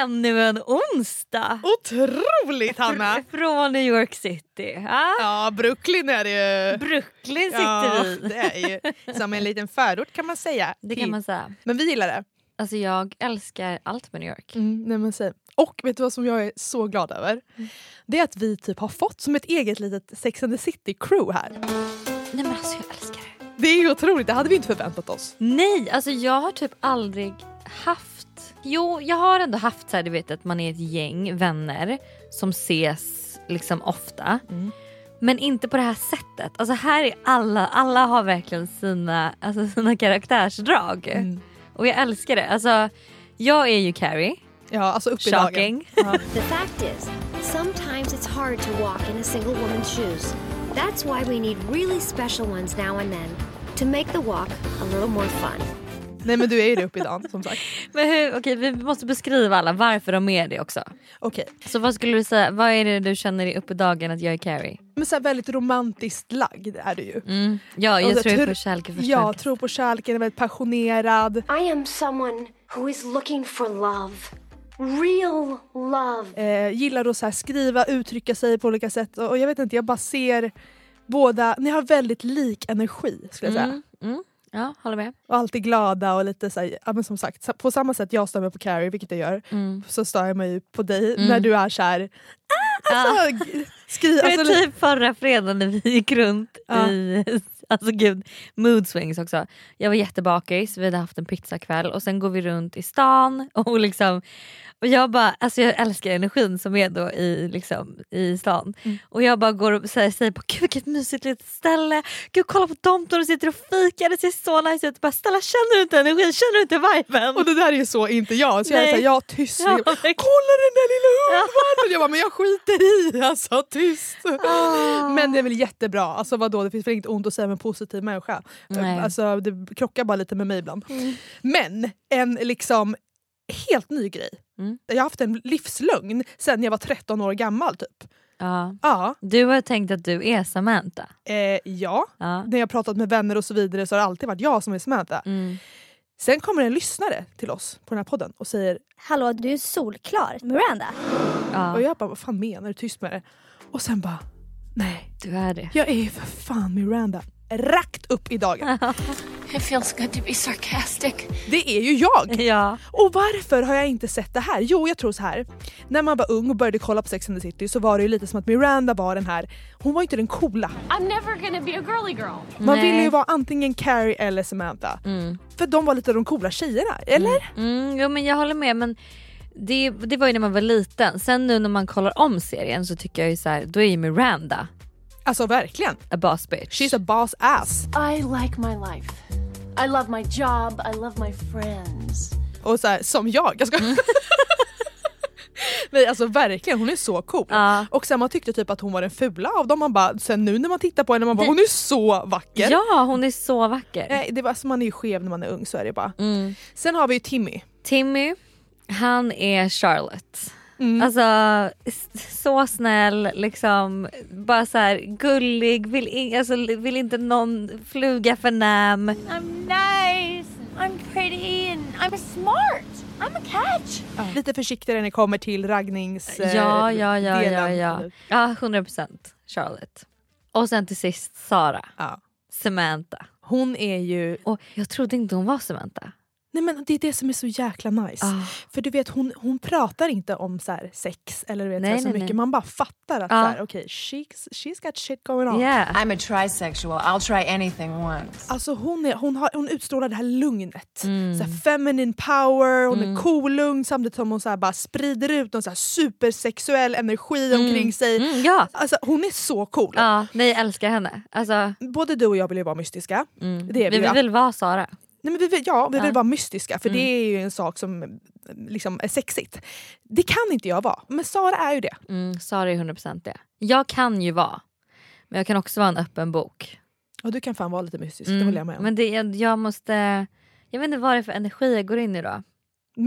ännu en onsdag! Otroligt Hanna! Från New York City. Ah? Ja, Brooklyn är det ju. Brooklyn sitter Ja, vi. det är ju som en liten förort kan man säga. Det kan man säga. Men vi gillar det. Alltså jag älskar allt med New York. Mm, nej men säg. Och vet du vad som jag är så glad över? Det är att vi typ har fått som ett eget litet Sex and the City crew här. Nej men alltså jag älskar det. Det är ju otroligt, det hade vi inte förväntat oss. Nej, alltså jag har typ aldrig haft... Jo, jag har ändå haft så här, du vet att man är ett gäng vänner som ses liksom ofta. Mm. Men inte på det här sättet. Alltså här är alla, alla har verkligen sina, alltså sina karaktärsdrag. Mm. Och jag älskar det. Alltså, jag är ju Carrie. Ja, alltså upp i dagen. Shocking. The fact is, sometimes it's hard to walk in a single woman's shoes. That's why we need really special ones now and then to make the walk a little more fun. Nej men du är ju det upp i dagen som sagt. Men hur, okej, vi måste beskriva alla varför de är det också. Okej, Så vad skulle du säga, vad är det du känner i uppe dagen att jag är Carrie? men så här väldigt romantiskt lagd är du ju. Mm. Ja, jag Och tror tr- på kärlek och Ja, tror på kärleken, är väldigt passionerad. I am someone who is looking for love. Real love. Eh, gillar att så här skriva, uttrycka sig på olika sätt. Och, och jag vet inte, jag bara ser båda, ni har väldigt lik energi skulle jag säga. Mm. Mm. Ja, håller med. Och alltid glada och lite så här, ja, men som sagt, sa- på samma sätt jag stör mig på Carrie, vilket jag gör, Mm. så stör jag mig på dig Mm. när du är såhär... Ah, alltså, g- skri, alltså, typ förra fredagen när vi gick runt Ja. i alltså gud, mood swings också. Jag var jättebakis, vi hade haft en pizzakväll och sen går vi runt i stan och liksom och jag bara, alltså jag älskar energin som är då i, liksom, i stan. Mm. Och jag bara går och säger, säger på gud vilket mysigt litet ställe. Gud kolla på dem, de sitter och fikar, det ser så nice ut. Bara, Stella känner du inte energin, känner du inte viben? och det där är ju så inte jag, så jag är Nej. såhär, ja tyst. Ja, verkligen. Kolla den där lilla hundvalpen! Jag bara, men jag skiter i, alltså tyst. Ah. Men det är väl jättebra, alltså vadå det finns väl inget ont att säga med en positiv människa. Nej. Alltså, det krockar bara lite med mig ibland. Men en liksom helt ny grej. Mm. Jag har haft en livslögn sen jag var 13 år gammal typ. Ja. Ja, Du har tänkt att du är Samantha? eh, ja. Ja. när jag har pratat med vänner och så vidare så har det alltid varit jag som är Samantha. Mm. Sen kommer en lyssnare till oss på den här podden och säger Hallå, du är solklar. Miranda. Ja, och jag bara vad fan menar du? Tyst med det. Och sen bara nej, du är det. jag är ju för fan Miranda. Rakt upp i dagen. It feels good to be sarcastic. Det är ju jag! Ja. Och varför har jag inte sett det här? Jo jag tror så här. När man var ung och började kolla på Sex and the City så var det ju lite som att Miranda var den här, hon var inte den coola. I'm never gonna be a girly girl. Man Nej. ville ju vara antingen Carrie eller Samantha. Mm. För de var lite de coola tjejerna, eller? Mm, jo, men jag håller med men det, det var ju när man var liten. Sen nu när man kollar om serien så tycker jag ju så här, då är ju Miranda Alltså verkligen. a boss bitch. She's a boss ass. I like my life. I love my job. I love my friends. Och så här, som jag. jag ska... Nej alltså verkligen, hon är så cool. Ja. Och sen man tyckte typ att hon var den fula av dem. Man bara, sen nu när man tittar på henne man bara, hon är så vacker. Ja hon är så vacker. Nej, det var, alltså, man är ju skev när man är ung så är det bara. Mm. Sen har vi ju Timmy. Timmy, han är Charlotte. Mm. Alltså så snäll, liksom bara så här gullig, vill, in, alltså, vill inte någon fluga för näm. I'm nice. I'm pretty and I'm smart. I'm a catch. Lite försiktigare när det kommer till raggnings... eh, Ja, ja, ja, ja, ja. Ja, 100% Charlotte. Och sen till sist Sara, Ja. Samantha. Hon är ju... Och jag trodde inte hon var Samantha. Nej men det är det som är så jäkla nice. Ah. För du vet hon, hon pratar inte om så här, sex eller du vet, Nej, så, här, så nej, mycket. nej. Man bara fattar att Ja. så här, okay, she's, she's got shit going on. Yeah. I'm a trisexual. I'll try anything once. Alltså hon, är, hon, har, hon utstrålar det här lugnet. Mm. Så här feminine power, hon är cool lugn samtidigt som hon så här bara sprider ut någon så här supersexuell energi omkring sig. Mm, ja. Alltså, hon är så cool. ja, nej jag älskar henne. Alltså, Både du och jag vill ju vara mystiska. mm. Det är vi vi vill vara Sara. Nej, men vi ja, vi vill Ja. vara mystiska för Mm. det är ju en sak som liksom är sexigt. Det kan inte jag vara, men Sara är ju det. Mm, Sara är 100% det. Jag kan ju vara, men jag kan också vara en öppen bok. Och du kan fan vara lite mystisk, Mm, det håller jag med om. Men, Men det, jag, jag måste, jag vet inte vad det är för energi jag går in i då.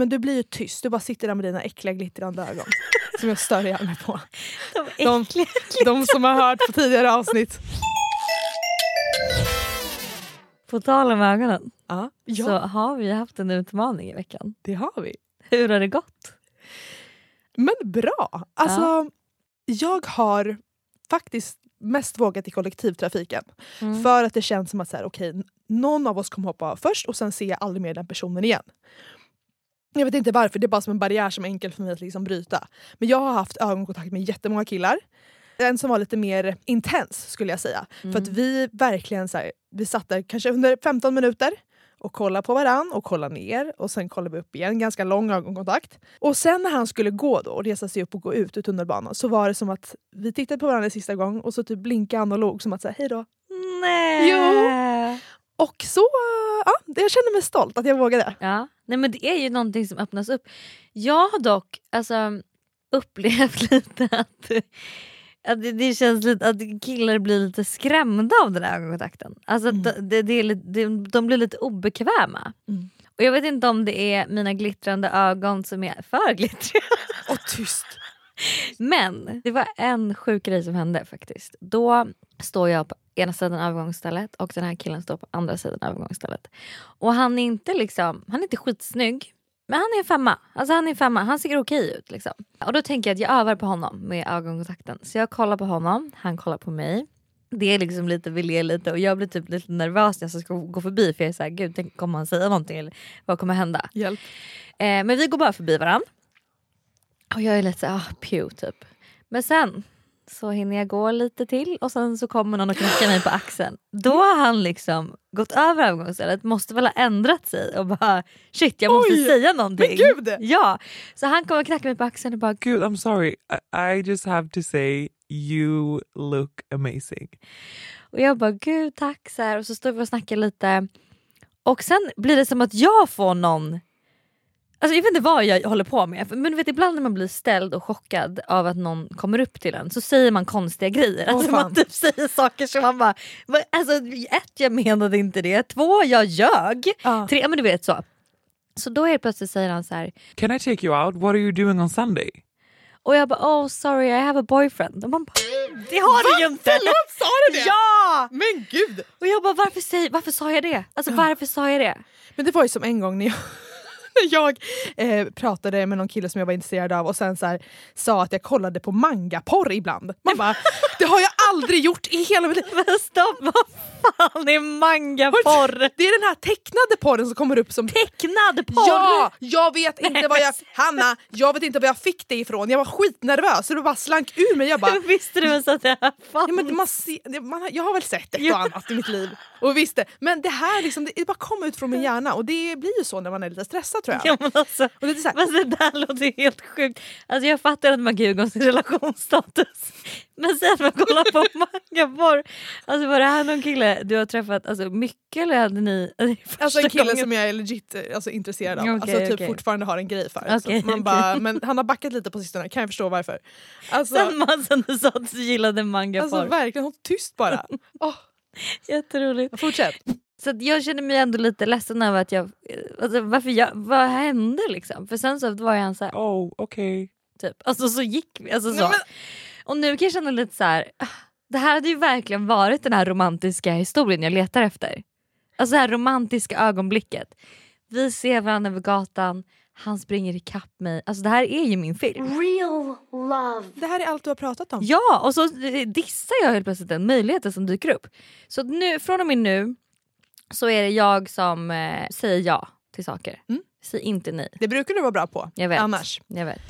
du blir ju tyst, du bara sitter där med dina äckliga glittrande ögon. som jag stör ihjäl mig på. De De, de som har hört på tidigare avsnitt. På tal om ögonen Ja, så ja har vi haft en utmaning i veckan. det har vi. Hur har det gått? Men bra! Alltså, jag har faktiskt mest vågat i kollektivtrafiken. Mm. För att det känns som att så här, okej, någon av oss kommer hoppa av först och sen ser jag aldrig mer den personen igen. Jag vet inte varför, det är bara som en barriär som är enkel för mig att liksom bryta. Men jag har haft ögonkontakt med jättemånga killar. En som var lite mer intens skulle jag säga. För att vi verkligen så här, vi satt där kanske under 15 minuter och kollade på varann och kollade ner och sen kollade vi upp igen, ganska lång ögonkontakt. Och sen när han skulle gå då och resa sig upp och gå ut ur tunnelbanan så var det som att vi tittade på varandra sista gång och så typ blinkade han och log som att säga hej då. Nej. Jo. Och så, ja, jag känner mig stolt att jag vågade. Ja. Nej men det är ju någonting som öppnas upp. Jag har dock alltså, upplevt lite att, att det, det känns lite att killar blir lite skrämda av den här ögonkontakten. Alltså Mm. det, det är lite, det, de blir lite obekväma. Mm. Och jag vet inte om det är mina glittrande ögon som är för glittriga. Och tyst. Men det var en sjuk grej som hände faktiskt. Då står jag på ena sidan övergångsstället och den här killen står på andra sidan övergångsstället. Och han är inte liksom, han är inte skitsnygg. Men han är en femma. Alltså han är femma. Han ser okej ut. Liksom. Och då tänker jag att jag övar på honom med ögonkontakten. Så jag kollar på honom, han kollar på mig. Det är liksom lite, vi ler lite och jag blir typ lite nervös när jag ska gå förbi för jag är såhär, gud tänk, kommer han säga någonting eller vad kommer hända? Hjälp. Eh, men vi går bara förbi varandra. Och jag är lite såhär, ah, pew typ. Men sen så hinner jag gå lite till och sen så kommer någon och knackar mig på axeln. Då har han liksom gått över övergångsstället, måste väl ha ändrat sig och bara shit jag måste Oj, säga någonting. men gud! Ja, så han kommer och knackar mig på axeln och bara Good, I'm sorry. I, I just have to say you look amazing. Och jag bara gud tack så här. och så står vi och snackar lite. Och sen blir det som att jag får någon Alltså jag vet inte vad jag håller på med men vet ibland när man blir ställd och chockad av att någon kommer upp till en så säger man konstiga grejer. Åh, Alltså man typ säger saker som man bara, alltså ett jag menade inte det, två jag ljög, Ja. tre men du vet så. Så då helt plötsligt säger han så här Can I take you out? What are you doing on Sunday? och jag bara oh sorry I have a boyfriend. Och man bara, det har du ju inte! Förlåt, sa du det? Ja! Men gud! Och jag bara varför, säger, varför sa jag det? Alltså varför sa jag det? Men det var ju som en gång när jag, jag eh, pratade med någon kille som jag var intresserad av och sen så här, sa att jag kollade på mangaporr ibland. Man bara, det har jag aldrig gjort i hela mitt liv. Men stopp, vad fan är mangaporr? Det är den här tecknade porren som kommer upp som Tecknad porr? Ja! Jag vet inte vad jag... Hanna, jag vet inte var jag fick det ifrån. Jag var skitnervös så det bara slank ur mig. Jag bara... Visste du ens att det här fanns? Ja, men man ser, man, jag har väl sett ett och annat i mitt liv och visste. Men det här liksom, det, det bara kom ut från min hjärna och det blir ju så när man är lite stressad tror jag. Ja, men alltså, Och det är så här, men det där låter helt sjukt. Alltså jag fattar att man kan ljuga om sin relationsstatus. Men sen man kollar på mangaporr. Alltså var det här någon kille du har träffat alltså, mycket eller hade ni... Alltså, Alltså en kille gången- som jag är legit alltså, intresserad av. Okej, alltså typ okej. fortfarande har en grej för. Så man bara, men han har backat lite på sistone, kan jag förstå varför. Alltså, Sen, man, sen du sa att du gillade mangaporr. alltså verkligen, håll tyst bara. Åh, Jätteroligt. fortsätt. Så att jag känner mig ändå lite ledsen över att jag... Alltså, varför jag vad hände liksom? För sen så var jag så här, Oh, okay. typ. Alltså så gick vi. Alltså, så. Nej, men- Och nu kan jag känna lite så här. ah, Det här hade ju verkligen varit den här romantiska historien jag letar efter. Alltså det här romantiska ögonblicket. Vi ser varandra över gatan, han springer ikapp mig. Alltså det här är ju min film. Real love. Det här är allt du har pratat om. Ja, och så eh, dissar jag helt plötsligt den möjligheten som dyker upp. Så nu, från och med nu så är det jag som eh, säger ja till saker. Mm. Säg inte nej. Det brukar du vara bra på. Jag vet. Annars. Jag vet.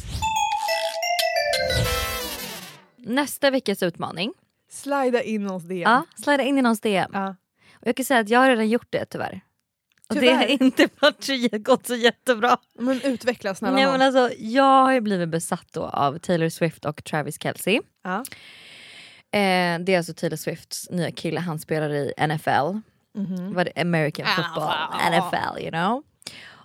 Nästa veckas utmaning. Slida in hos DM. Ja, slida in i någons DM. Ja. Och jag kan säga att jag har redan gjort det tyvärr. Och det Tyvärr. har inte varit så, gått så jättebra. Men utveckla snälla Nej, men alltså, jag har ju blivit besatt då av Taylor Swift och Travis Kelce. Ja. Eh, det är alltså Taylor Swifts nya kille, han spelar i NFL. Mhm. Det, American football, NFL you know.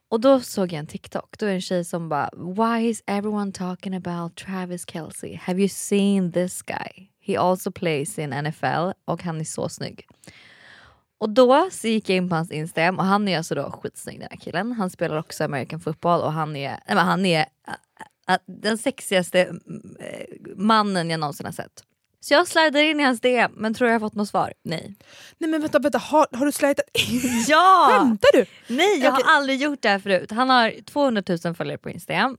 Och då såg jag en TikTok, då är det en tjej som bara Why is everyone talking about Travis Kelce? Have you seen this guy? He also plays in NFL och han är så snygg. Och då så gick jag in på hans Instagram och han är alltså då skitsnygg den här killen. Han spelar också American football och han är, nej, men han är äh, äh, den sexigaste mm, äh, mannen jag någonsin har sett. Så jag slidade in i hans DM men tror jag har fått något svar? Nej. Nej men vänta, vänta. Har, har du slidat in? Ja! Skämtar du? Nej jag Okej. har aldrig gjort det här förut. Han har 200 000 följare på Instagram.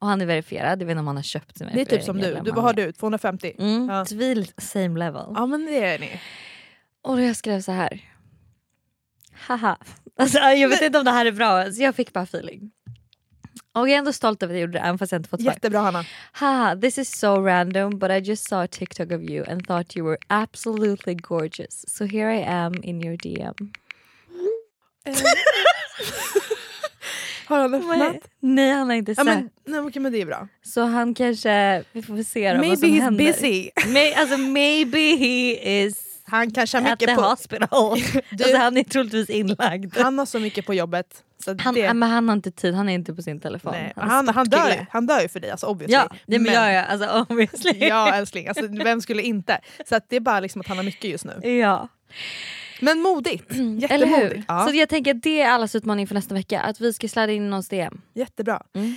Och han är verifierad, jag vet inte om han har köpt sin Det är typ som du. verifiering du vad om har är- du? 250? Mm, Ja. lite same level. Ja men det är ni. Och jag skrev så här. Haha. Alltså, jag vet inte om det här är bra, så jag fick bara feeling. Och jag är ändå stolt över att jag gjorde det även fast jag inte fått svar. Jättebra Hanna. Haha, this is so random but I just saw a TikTok of you and thought you were absolutely gorgeous. So here I am in your DM. Har han öppnat? Nej han har inte Ja, sett. men, nej, okej, men det är bra. Så han kanske, vi får se då vad Maybe som he's händer. busy. May, alltså maybe he is Han kanske har at the mycket på... hospital. alltså, han är troligtvis inlagd. Han har så mycket på jobbet. Han, det, men han har inte tid, han är inte på sin telefon. nej, Han han, han, dör, han dör ju för dig alltså obviously. Ja, det men, jag, jag, alltså obviously. ja älskling, alltså, vem skulle inte? Så det är bara liksom att han har mycket just nu. ja. Men modigt. Eller Jättemodigt. hur? Ja, Så jag tänker att det är allas utmaning för nästa vecka, att vi ska sladda in någons DM. Jättebra. Mm.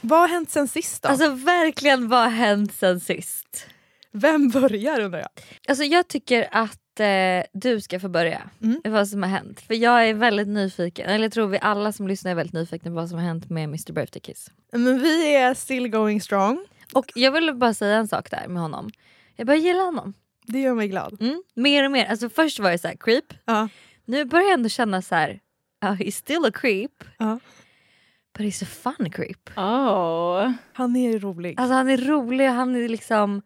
Vad har hänt sen sist då? Alltså verkligen vad har hänt sen sist? Vem börjar undrar jag? Alltså jag tycker att eh, du ska få börja Mm. med vad som har hänt. För jag är väldigt nyfiken, eller jag tror vi alla som lyssnar är väldigt nyfikna på vad som har hänt med Mr Birthday Kiss. Men vi är still going strong. Och jag vill bara säga en sak där med honom. Jag börjar gilla honom. Det gör mig glad. Mm. Mer och mer. Alltså först var det så här creep. Ja. Nu börjar jag ändå känna så här. Uh, he's still a creep. Ja. But he's a fun creep. Oh. Han är rolig. Alltså han är rolig, han är liksom...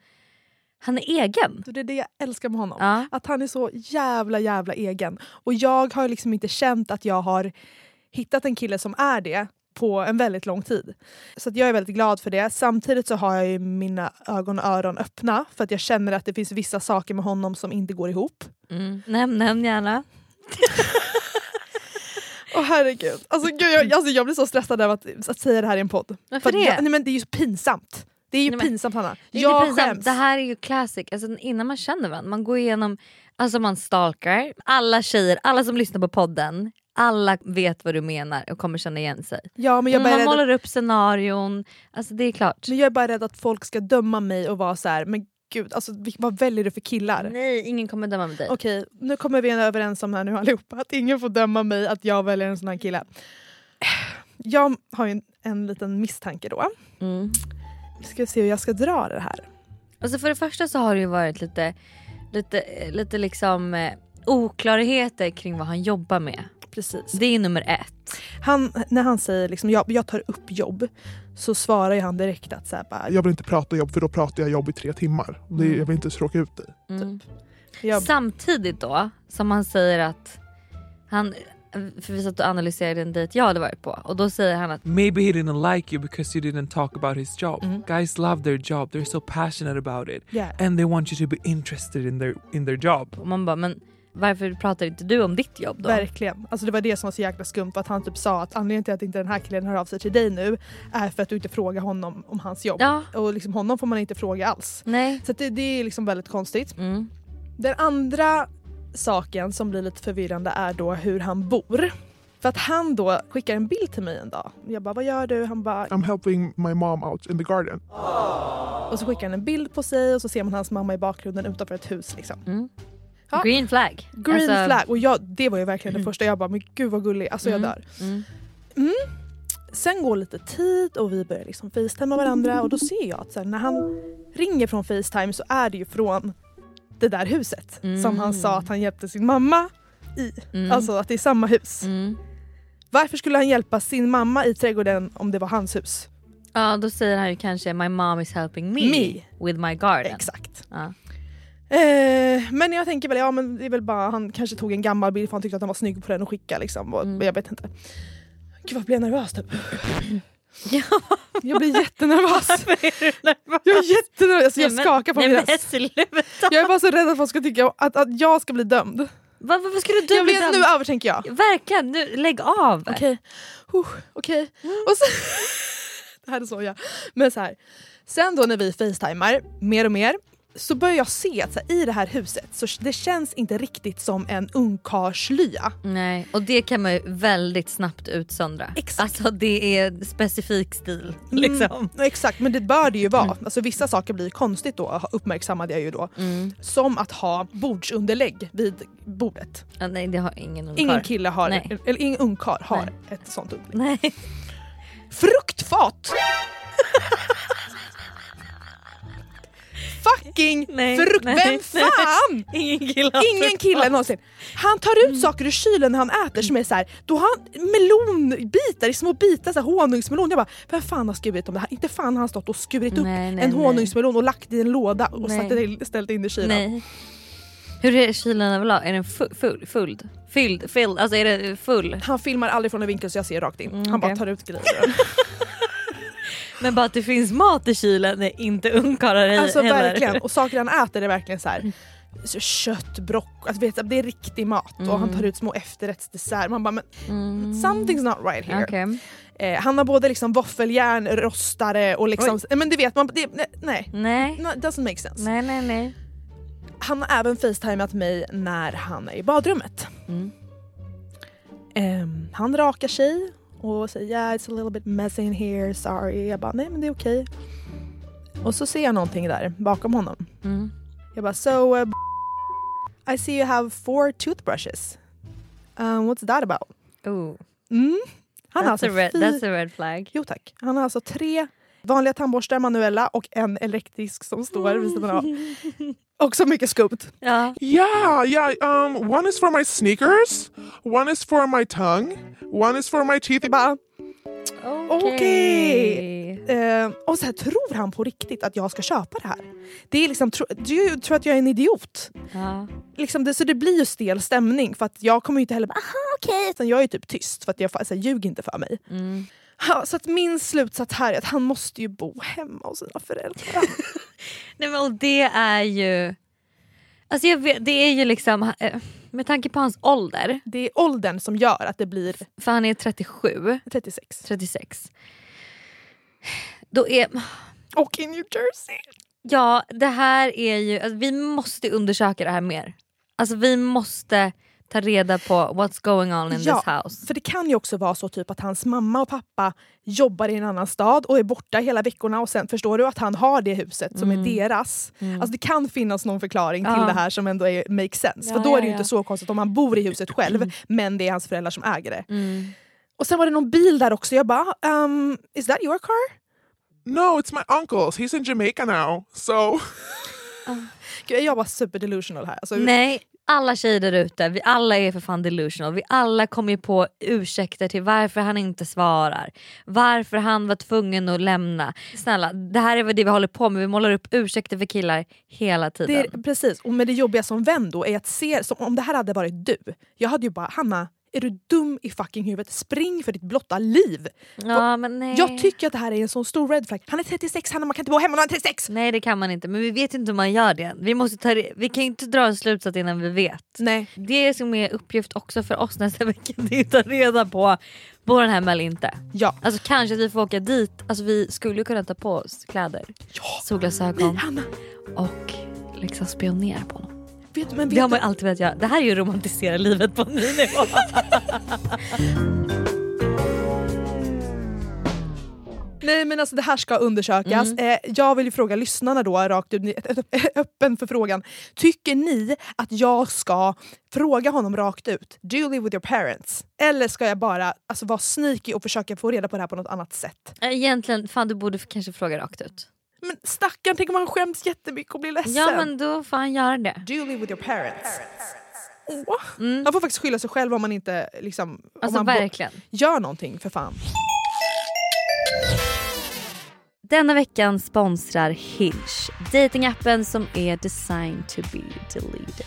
Han är egen. Det är det jag älskar med honom. Ja. Att han är så jävla jävla egen. Och jag har liksom inte känt att jag har hittat en kille som är det på en väldigt lång tid. Så jag är väldigt glad för det. Samtidigt så har jag mina ögon och öron öppna för att jag känner att det finns vissa saker med honom som inte går ihop. Mm. Nämn, nämn gärna. Åh herregud. Alltså, gud jag, alltså, jag blir så stressad över att, att säga det här i en podd. Varför det? Jag, nej, men det är ju så pinsamt. Det är ju Nej, men- pinsamt Hanna. Det jag pinsamt. skäms. Det här är ju classic. Alltså, innan man känner varandra, man går igenom, alltså man stalkar. Alla tjejer, alla som lyssnar på podden, alla vet vad du menar och kommer känna igen sig. ja, men jag, bara man målar upp scenarion, alltså det är klart. men jag är bara rädd att folk ska döma mig och vara så här, men gud, alltså, vad väljer du för killar? Nej, ingen kommer döma dig. Okej, nu kommer vi överens om här nu allihopa att ingen får döma mig att jag väljer en sån här kille. Jag har ju en, en liten misstanke då. Mm. Ska se hur jag ska dra det här. Alltså för det första så har det ju varit lite, lite, lite liksom eh, oklarheter kring vad han jobbar med. Precis. Det är nummer ett. Han, när han säger liksom, jag, jag tar upp jobb så svarar ju han direkt att så här, bara, Jag vill inte prata jobb för då pratar jag jobb i tre timmar. Det, jag vill inte tråka ut dig. Mm. jag, Samtidigt då som han säger att han, för vi satt och analyserade en dejt jag hade varit på och då säger han att Maybe he didn't like you because you didn't talk about his job. Mhm. Guys love their job. They're so passionate about it. yeah. And they want you to be interested in their in their job. och man bara men varför pratar inte du om ditt jobb då? Verkligen. Alltså det var det som var så jäkla skumt. Att han typ sa att anledningen till att inte den här killen hör av sig till dig nu är för att du inte frågar honom om hans jobb. Ja, Och liksom honom får man inte fråga alls. nej. Så det, det är liksom väldigt konstigt. Mm. Den andra saken som blir lite förvirrande är då hur han bor. För att han då skickar en bild till mig en dag. Jag bara, vad gör du? Han bara, I'm helping my mom out in the garden. och så skickar han en bild på sig och så ser man hans mamma i bakgrunden utanför ett hus. Liksom. Mm. Ja. Green flag. Green Alltså, flag. Och jag, det var ju verkligen det första. Jag bara, men gud vad gullig. Alltså jag Mm. dör. Mm. Sen går lite tid och vi börjar liksom facetima varandra och då ser jag att så här, när han ringer från Facetime så är det ju från det där huset Mm. som han sa att han hjälpte sin mamma i. Mm. Alltså att det är samma hus. Mm. Varför skulle han hjälpa sin mamma i trädgården om det var hans hus? Ja då säger han ju kanske my mom is helping me, Me. with my garden. Exakt. Ja. Eh, men jag tänker väl, ja men det är väl bara, han kanske tog en gammal bild för han tyckte att den var snygg på den och skickade liksom. Och, Mm. Jag vet inte. Gud vad blir jag nervös typ. Ja, Jag blir jättenervös. varför är du nervös? Jag är jättenervös, alltså, jag men- skakar på nej, min röst. Jag är bara så rädd att folk ska tycka att, att jag ska bli dömd. Va- Varför skulle du jag bli blir, dömd? nu övertänker jag. Verkligen, nu, lägg av. Okej. Okej. Och så, det här är så jag. Men så här. Sen då när vi facetimar mer och mer så börjar jag se att här, i det här huset så det känns inte riktigt som en ungkarlslya. Nej, och det kan man ju väldigt snabbt utsöndra. Exakt. Alltså det är specifik stil. Liksom. Mm, exakt, men det bör det ju vara. Alltså, vissa saker blir konstigt då, uppmärksammade jag ju då. Mm. Som att ha bordsunderlägg vid bordet. Ja, nej det har ingen ungkarl. Ingen kille har, Nej. eller ingen ungkarl har Nej. ett sånt underlägg. Nej. Fruktfat! Fucking Nej, frukt... nej, Vem fan! Ingen kille Ingen kille någonsin. Han tar ut saker ur kylen när han äter som är så här, då har han melonbitar i små bitar, så här, honungsmelon. Jag bara, vem fan har skurit om det här? Inte fan har han stått och skurit upp en honungsmelon och lagt i en låda och satt ställt in i kylen. Nej. Hur är kylen överlag? Är den fu- full? Fylld? Fylld? Fylld? Alltså är det full? Han filmar aldrig från en vinkel så jag ser rakt in. Mm, han bara tar ut grejer. Men bara att det finns mat i kylen är inte ungkarlar alltså heller. verkligen. Och saker han äter är verkligen så här. Så kött, broccoli, alltså, vet, det är riktig mat och han tar ut små efterrättsdessert. Man bara men Mm. something's not right here. Okej. Eh, han har både liksom våffeljärn, rostare och liksom, men det vet man, det, nej, nej, Nej. no, doesn't make sense. Nej nej nej. Han har även facetimat mig när han är i badrummet. Mm. Ehm, han rakar sig och säger yeah it's a little bit messy in here, sorry. Jag bara nej men det är okej. Och så ser jag någonting där bakom honom. Mm. Jag bara so uh, I see you have four toothbrushes. Um, what's that about? Oh. Mm. Han har That's, alltså a red, that's a red flag. Jo tack. Han har alltså tre vanliga tandborstar manuella och en elektrisk som står vid sidan av. Och så mycket skumt. Ja. Yeah, yeah. Um, one is for my sneakers, one is for my tongue, one is for my teeth. Jag bara, Okej. eh, och så här, tror han på riktigt att jag ska köpa det här? Det är liksom, tro, du tror att jag är en idiot? Ja. Liksom det, så det blir ju stel stämning för att jag kommer ju inte heller bara aha okej, utan jag är typ tyst för att jag alltså, ljug inte för mig. Mm. Ja, så att min slutsats här är att han måste ju bo hemma hos sina föräldrar. Nej men och det är ju... Alltså jag vet, det är ju liksom, eh, med tanke på hans ålder, Det är åldern som gör att det blir för han är 37, 36. 36. Då är, Och i New Jersey. ja det här är ju, alltså, vi måste undersöka det här mer. Alltså vi måste ta reda på what's going on in Ja, this house. För det kan ju också vara så typ att hans mamma och pappa jobbar i en annan stad och är borta hela veckorna och sen förstår du att han har det huset som är deras. Alltså det kan finnas någon förklaring till Mm. Ja. det här som ändå är, makes sense. Ja, för då är det ju ja, inte så konstigt om han bor i huset själv men det är hans föräldrar som äger det. Mm. Och sen var det någon bil där också. Jag bara, um, is that your car? No, it's my uncle's. He's in Jamaica now, so Gud, jag var super delusional här. Alltså, Nej, alla tjejer där ute, vi alla är för fan delusional. Vi alla kommer ju på ursäkter till varför han inte svarar. Varför han var tvungen att lämna. Snälla, det här är vad det vi håller på med. Vi målar upp ursäkter för killar hela tiden. Det är, precis, och med det jobbiga som vän då är att se, som om det här hade varit du. Jag hade ju bara, Hanna, är du dum i fucking huvudet? Spring för ditt blotta liv! ja, men nej. Jag tycker att det här är en sån stor red flag. Han är 36, Hanna, man kan inte bo hemma när han är 36! nej det kan man inte, men vi vet inte hur man gör det. Vi, måste ta, vi kan inte dra en slutsats innan vi vet. Nej. Det som är uppgift också för oss nästa vecka det är att ta reda på bor han hemma eller inte. Ja. Alltså kanske att vi får åka dit, alltså vi skulle kunna ta på oss kläder, ja. solglasögon och liksom spionera på honom. Vet, men Det vet har man ju alltid velat göra. Det här är ju att romantisera livet på en ny nivå. nej men alltså det här ska undersökas. Mm. Eh, jag vill fråga lyssnarna då, rakt ut, öppen för frågan. Tycker ni att jag ska fråga honom rakt ut, do you live with your parents? Eller ska jag bara alltså, vara sneaky och försöka få reda på det här på något annat sätt? Egentligen, fan du borde kanske fråga rakt ut. Men stackarn, tänk om han skäms jättemycket och blir ledsen. Ja men då får han göra det. Do you live with your parents? Åh. Mm. Han får faktiskt skylla sig själv om man inte liksom, om Alltså man bo- verkligen. gör någonting för fan. Denna veckan sponsrar Hinge, datingappen som är designed to be deleted.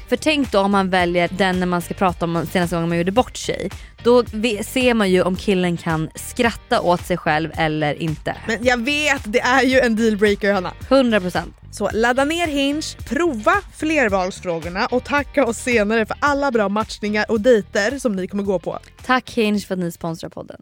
För tänk då om man väljer den när man ska prata om senaste gången man gjorde bort sig. Då ser man ju om killen kan skratta åt sig själv eller inte. Men jag vet, det är ju en dealbreaker Hanna. 100%. Så ladda ner Hinge, prova flervalsfrågorna och tacka oss senare för alla bra matchningar och dejter som ni kommer gå på. Tack Hinge för att ni sponsrar podden.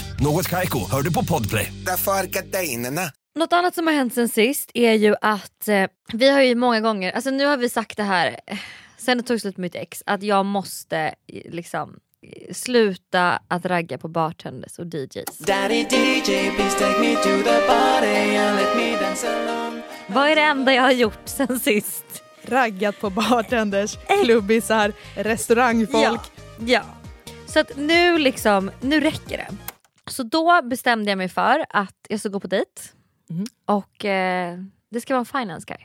Något Kaiko, hör du på Podplay. Därför är gardinerna. Något annat som har hänt sen sist är ju att eh, vi har ju många gånger, alltså nu har vi sagt det här eh, sen det tog slut med mitt ex, att jag måste eh, liksom eh, sluta att ragga på bartenders och DJs. Daddy DJ, please take me to the party and let me dance alone. Vad är det enda jag har gjort sen sist? Raggat på bartenders, klubbisar, restaurangfolk. Ja, ja. Så att nu liksom, nu räcker det. Så då bestämde jag mig för att jag ska gå på dejt. Och eh, det ska vara en finance guy.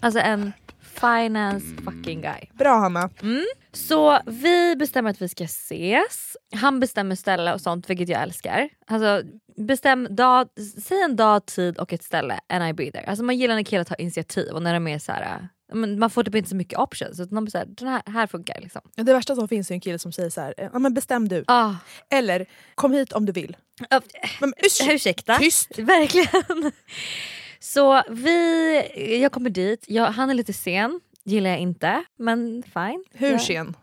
Alltså en finance fucking guy. Bra Hanna. Mm. Så vi bestämmer att vi ska ses. Han bestämmer ställe och sånt vilket jag älskar. Alltså bestäm dag, säg en dag, tid och ett ställe and I be there. Alltså man gillar när killar tar initiativ och när de är så här, men man får typ inte så mycket options. Utan de här, den här, här funkar liksom. Det värsta som finns är en kille som säger så här, ja men bestäm du. Ah. Eller kom hit om du vill. Men, Ursäkta? Tyst. Verkligen. Så vi, jag kommer dit, jag, han är lite sen, gillar jag inte. Men fine. Hur Jag- sen?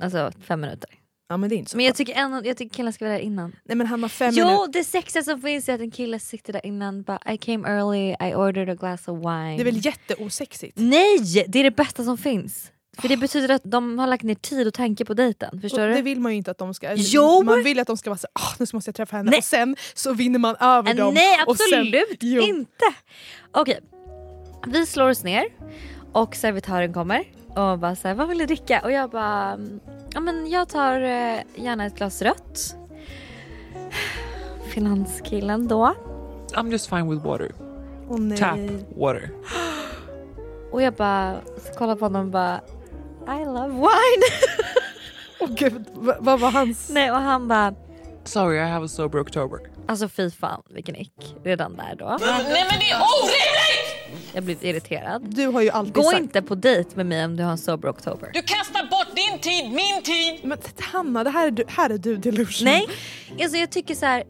Alltså fem minuter. Ja men det är inte så Men jag tycker, en, jag tycker killen ska vara där innan. Nej men han har fem jo minuter. det sexiga som finns är att en kille sitter där innan bara I came early, I ordered a glass of wine. Det är väl jätteosexigt? Nej! Det är det bästa som finns. För det betyder att de har lagt ner tid och tanke på dejten. Förstår Och du? det vill man ju inte att de ska. Jo! Man vill att de ska vara så ah, nu måste jag träffa henne Nej. och sen så vinner man över Ah, dem. Nej sen, absolut Jo. inte! Okej, vi slår oss ner och servitören kommer och bara såhär, vad vill du dricka? Och jag bara, "Mm, ja men jag tar eh, gärna ett glas rött. Finanskillen då. I'm just fine with water. Åh, nej. Tap water. Och jag bara kollar på honom och bara I love wine. Åh gud, v- vad var hans? Nej och han bara Sorry, I have a sober October. alltså fy fan vilken ick redan där då. Nej men det är orimligt! Jag blir irriterad. Du har ju alltid Gå sagt... inte på dejt med mig om du har en sober oktober. Du kastar bort din tid, min tid! Men Hanna, det här är du, här är du delusion. Nej, alltså jag tycker så här.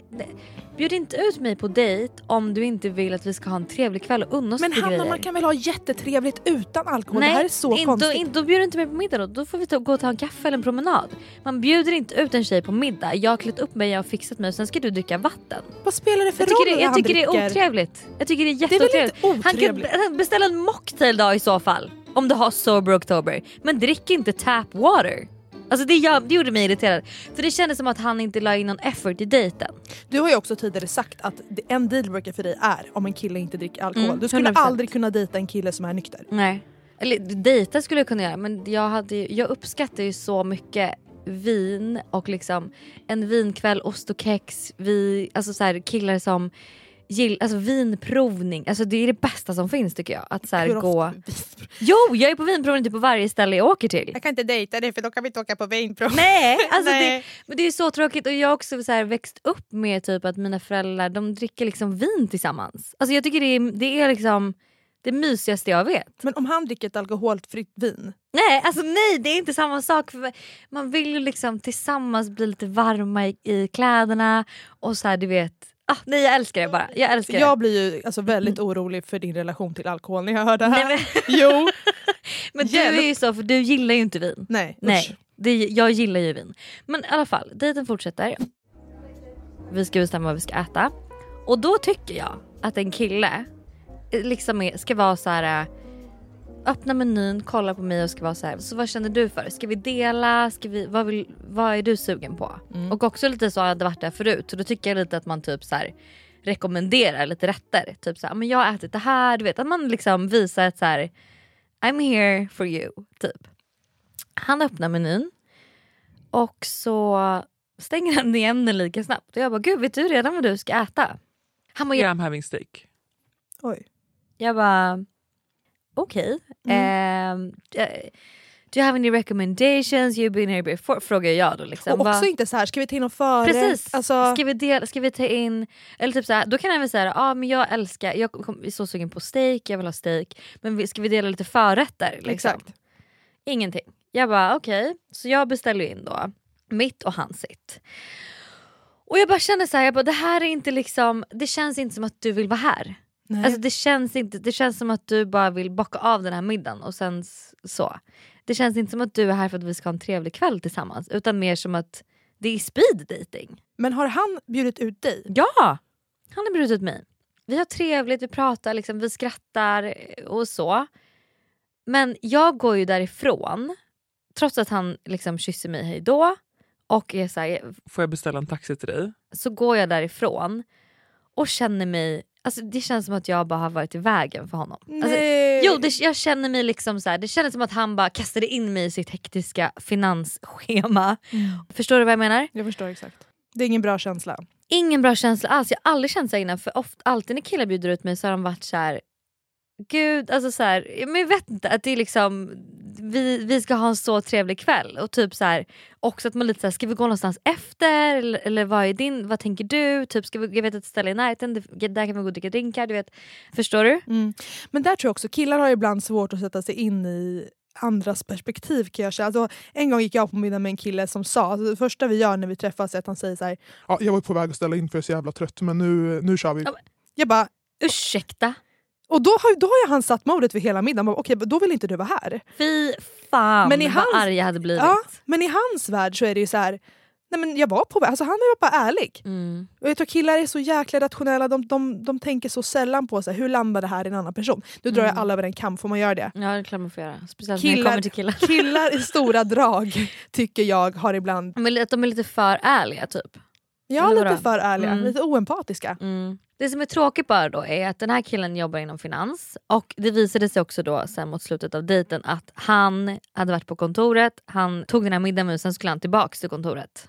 Det- Bjud inte ut mig på dejt om du inte vill att vi ska ha en trevlig kväll och unna oss Men Hanna grejer. man kan väl ha jättetrevligt utan alkohol? Nej, det här är så inte, konstigt. Inte, då bjuder du inte mig på middag då. Då får vi ta, gå och ta en kaffe eller en promenad. Man bjuder inte ut en tjej på middag. Jag har klätt upp mig, jag har fixat mig och sen ska du dricka vatten. Vad spelar det för Jag tycker, roll det, när jag tycker det är otrevligt. Jag tycker det är Det är väl jätteotrevligt. inte Han kan otrevligt? be- beställa en mocktail då i så fall. Om du har sober oktober. Men drick inte tap water. Alltså det, gör, det gjorde mig irriterad. För det kändes som att han inte la in någon effort i dejten. Du har ju också tidigare sagt att det- en dealbreaker för dig är om en kille inte dricker alkohol. Mm, du skulle 100%. aldrig kunna dejta en kille som är nykter. Nej. Eller dejta skulle jag kunna göra men jag, hade, jag uppskattar ju så mycket vin och liksom en vinkväll, ost och kex, vi, alltså så här, killar som gill, alltså vinprovning, alltså det är det bästa som finns tycker jag. Att så här, gå... Jo jag är på vinprovning typ på varje ställe jag åker till. Jag kan inte dejta dig för då kan vi inte åka på vinprov. Nej, alltså Nej. Det, men det är så tråkigt och jag har också så här växt upp med typ att mina föräldrar de dricker liksom vin tillsammans. Alltså jag tycker det är, det är liksom det mysigaste jag vet. Men om han dricker ett alkoholfritt vin? Nej, alltså nej det är inte samma sak. Man vill ju liksom tillsammans bli lite varma i, i kläderna och så här du vet. Ah, nej jag älskar det bara. Jag älskar Jag det. blir ju alltså väldigt orolig för din relation till alkohol när jag hör det här. Nej, men, Jo! men du är ju så för du gillar ju inte vin. Nej, Nej, det, jag gillar ju vin. Men i alla fall, dejten fortsätter. Vi ska bestämma vad vi ska äta. Och då tycker jag att en kille eh, liksom ska vara så här. Eh, Öppna menyn, kolla på mig och ska vara så här. Så vad känner du för? Ska vi dela? Ska vi, vad, vill, vad är du sugen på? Och också lite så hade varit där förut. Så då tycker jag lite att man typ så här rekommenderar lite rätter. Typ så här, men jag har ätit det här. Du vet att man liksom visar att så här, I'm here for you. Typ. Han öppnar menyn och så stänger han igen den lika snabbt. Och jag bara, gud vet du redan vad du ska äta? Han bara, Yeah, I'm having steak. Oj. Jag bara, okej. Ehm, eh, do you have any recommendations? You've been here before? Frågar jag då. Liksom. Och också Bara- inte så här, ska vi ta in någon förrätt? Precis! Alltså, Ska, vi del, ska vi ta in... Eller typ så här, då kan jag väl säga ah, men jag älskar, jag är så sugen på steak, jag vill ha steak. Men ska vi dela lite förrätter? Liksom? Exakt. Ingenting. Jag bara okej, så jag beställer in då mitt och hans sitt. Och jag bara känner så här, jag bara, det här är inte liksom, det känns inte som att du vill vara här. Nej. Alltså det känns, inte, det känns som att du bara vill bocka av den här middagen och sen så. Det känns inte som att du är här för att vi ska ha en trevlig kväll tillsammans utan mer som att det är speed dating. Men har han bjudit ut dig? Ja! Han har bjudit ut mig. Vi har trevligt, vi pratar, liksom, vi skrattar och så. Men jag går ju därifrån trots att han liksom kysser mig hej då och är så, här, Får jag beställa en taxi till dig? så går jag därifrån och känner mig Alltså det känns som att jag bara har varit i vägen för honom. Alltså, Nej. jo, det, jag känner mig liksom så här, det kändes som att han bara kastade in mig i sitt hektiska finansschema. Förstår du vad jag menar? Jag förstår exakt. Det är ingen bra känsla. Ingen bra känsla alls. Jag har aldrig känt så innan. För ofta, alltid när killar bjuder ut mig så har de varit så här. Gud, alltså så här, men jag vet inte. Att det är liksom, vi, vi ska ha en så trevlig kväll. Och typ så här, också att man lite så här, ska vi gå någonstans efter? Eller, eller vad, är din, vad tänker du? Typ, ska vi, jag vet ett ställe i närheten, det- där kan vi gå och dricka drinkar. Du vet. Förstår du? Mm. Men där tror jag också killar har ibland svårt att sätta sig in i andras perspektiv kan jag känna. Alltså, en gång gick jag på middag med en kille som sa, alltså, det första vi gör när vi träffas är att han säger så här. Ja, jag var på väg att ställa in för jag är så jävla trött men nu, nu kör vi. Jag bara, ursäkta? Och då har, då har han satt modet för hela middagen. Okej, då vill inte du vara här. Fy fan Men i vad hans- arg jag hade blivit. Ja, men i hans värld så är det ju så här. Nej men jag var på väg. Alltså han har ju varit bara ärlig. Mm. Och jag tror killar är så jäkla rationella. De, de, de tänker så sällan på så här, hur landar det här i en annan person. Nu drar jag Mm. alla över en kam, får man göra det? Ja det är klart man får göra. Speciellt när det Killar, kommer till killar. killar i stora drag tycker jag har ibland Men att de är lite för ärliga typ. Ja, lite vadå? för ärliga, Mm. lite oempatiska. Mm. Det som är tråkigt bara då är att den här killen jobbar inom finans och det visade sig också då sen mot slutet av dejten att han hade varit på kontoret, han tog den här middagen men sen skulle han tillbaks till kontoret.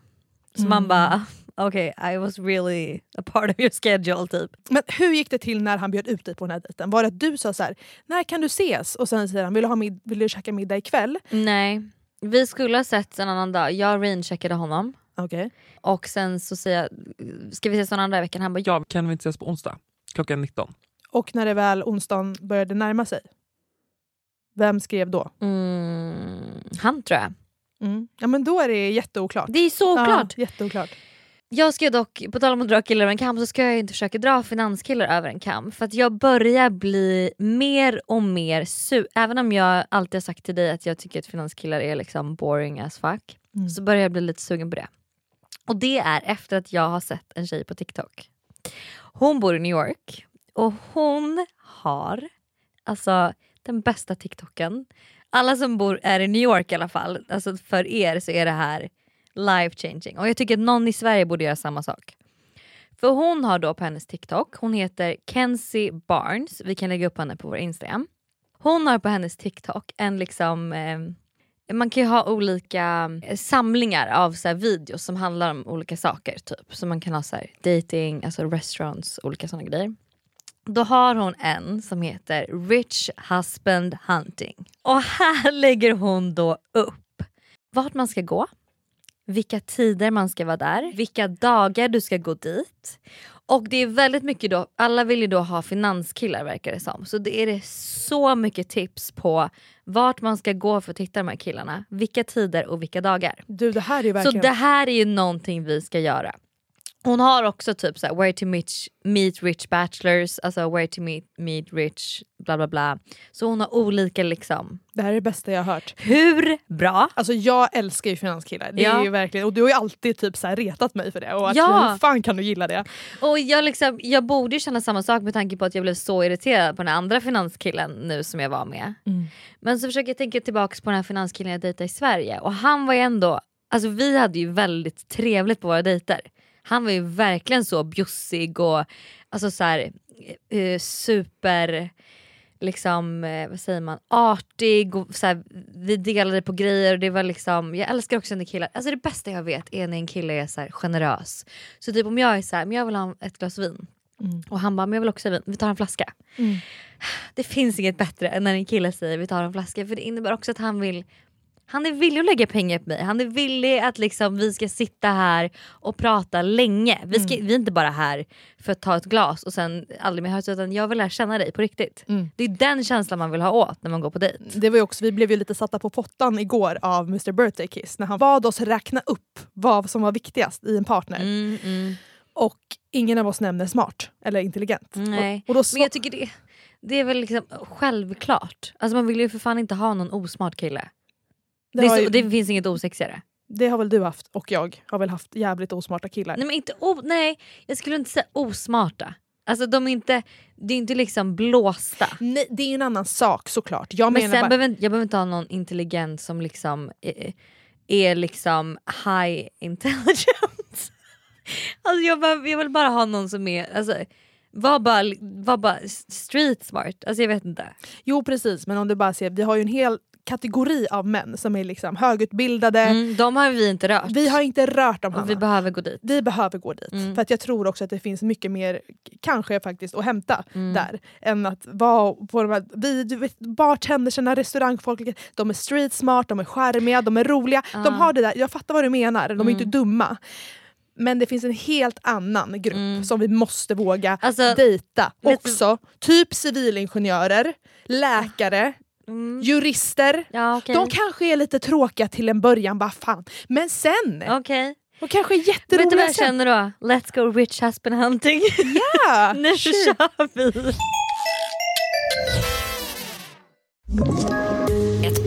Så man Mm. bara okej I was really a part of your schedule typ. Men hur gick det till när han bjöd ut dig på den här dejten? Var det att du sa så här, när kan du ses? Och sen säger han, vill du, ha mid- vill du käka middag ikväll? Nej, vi skulle ha sett en annan dag. Jag raincheckade honom. Okay. Och sen så säger jag, ska vi ses någon annan veckan? Han bara Ja, kan vi inte ses på onsdag? Klockan 19. Och när det väl onsdagen började närma sig? Vem skrev då? Mm, han tror jag. Mm. Ja men då är det jätteoklart. Det är så oklart. Ja, jätteoklart. Jag ska dock, på tal om att dra killar över en kam, så ska jag inte försöka dra finanskillar över en kam. För att jag börjar bli mer och mer su... Även om jag alltid har sagt till dig att jag tycker att finanskillar är liksom boring as fuck. Mm. Så börjar jag bli lite sugen på det. Och det är efter att jag har sett en tjej på TikTok. Hon bor i New York och hon har alltså den bästa TikToken. Alla som bor är i New York i alla fall, alltså för er så är det här life changing. Och jag tycker att någon i Sverige borde göra samma sak. För hon har då på hennes TikTok, hon heter Kenzie Barnes, vi kan lägga upp henne på vår Instagram. Hon har på hennes TikTok en liksom eh, man kan ju ha olika eh, samlingar av så här videos som handlar om olika saker. typ. Så man kan ha så här dating, alltså restaurants, olika sådana grejer. Då har hon en som heter Rich Husband Hunting. Och här lägger hon då upp vart man ska gå, vilka tider man ska vara där, vilka dagar du ska gå dit. Och det är väldigt mycket då, alla vill ju då ha finanskillar verkar det som. Så det är det så mycket tips på vart man ska gå för att hitta de här killarna, vilka tider och vilka dagar. Du det här är ju Så verkligen... det här är ju någonting vi ska göra. Hon har också typ så här, where to meet, meet rich bachelors, alltså where to meet, meet rich bla bla bla. Så hon har olika liksom. Det här är det bästa jag har hört. Hur bra? Alltså jag älskar ju finanskillar. Det Ja. är verkligen, och du har ju alltid typ så här retat mig för det. Och att, Ja. Hur fan kan du gilla det? Och jag, liksom, jag borde ju känna samma sak med tanke på att jag blev så irriterad på den andra finanskillen nu som jag var med. Men så försöker jag tänka tillbaka på den här finanskillen jag dejtade i Sverige och han var ju ändå, alltså vi hade ju väldigt trevligt på våra dejter. Han var ju verkligen så bjussig och alltså så här, eh, super liksom, eh, vad säger man, artig och så här, vi delade på grejer och det var liksom, jag älskar också när killar, alltså det bästa jag vet är när en kille är så här, generös. Så typ om jag är så här, men jag vill ha ett glas vin Mm. och han bara, men jag vill också ha vin, vi tar en flaska. Mm. Det finns inget bättre än när en kille säger vi tar en flaska för det innebär också att han vill han är villig att lägga pengar på mig, han är villig att liksom, vi ska sitta här och prata länge. Vi, ska, vi är inte bara här för att ta ett glas och sen aldrig mer höras utan jag vill lära känna dig på riktigt. Mm. Det är den känslan man vill ha åt när man går på dejt. Det var också, vi blev ju lite satta på pottan igår av Mr Birthday Kiss när han bad oss räkna upp vad som var viktigast i en partner. Mm, mm. Och ingen av oss nämner smart eller intelligent. Nej. Och, och då Men jag tycker det, det är väl liksom självklart. Alltså man vill ju för fan inte ha någon osmart kille. Det Det, så, ju- det finns inget osexigare. Det har väl du haft och jag har väl haft jävligt osmarta killar. Nej, men inte o, nej jag skulle inte säga osmarta. Alltså de är inte, det är inte liksom blåsta. Nej, det är en annan sak såklart. Jag Men menar sen bara, behöver, jag behöver inte ha någon intelligent som liksom är, är liksom high intelligence. alltså jag, behöver, jag vill bara ha någon som är, alltså, var bara, var bara street smart. Alltså jag vet inte. Jo precis, men om du bara ser, vi har ju en hel kategori av män som är liksom högutbildade. Mm, de har vi inte rört. Vi har inte rört dem och Hanna. vi behöver gå dit. Vi behöver gå dit. Mm. För att jag tror också att det finns mycket mer, kanske faktiskt, att hämta Mm. där. Än att vara på de här, vi, du vet, bartendersarna, restaurangfolk, de är street smart, de är charmiga, de är roliga. Ah. De har det där, jag fattar vad du menar, de är Mm. inte dumma. Men det finns en helt annan grupp Mm. som vi måste våga Alltså, dejta också. Typ civilingenjörer, läkare, Mm. jurister. Ja, okej. De kanske är lite tråkiga till en början, bara fan. Men sen, Okej. de kanske är Vet du jätteroliga vad jag sen. känner då? Let's go rich husband hunting. Ja, nu sure. kör vi!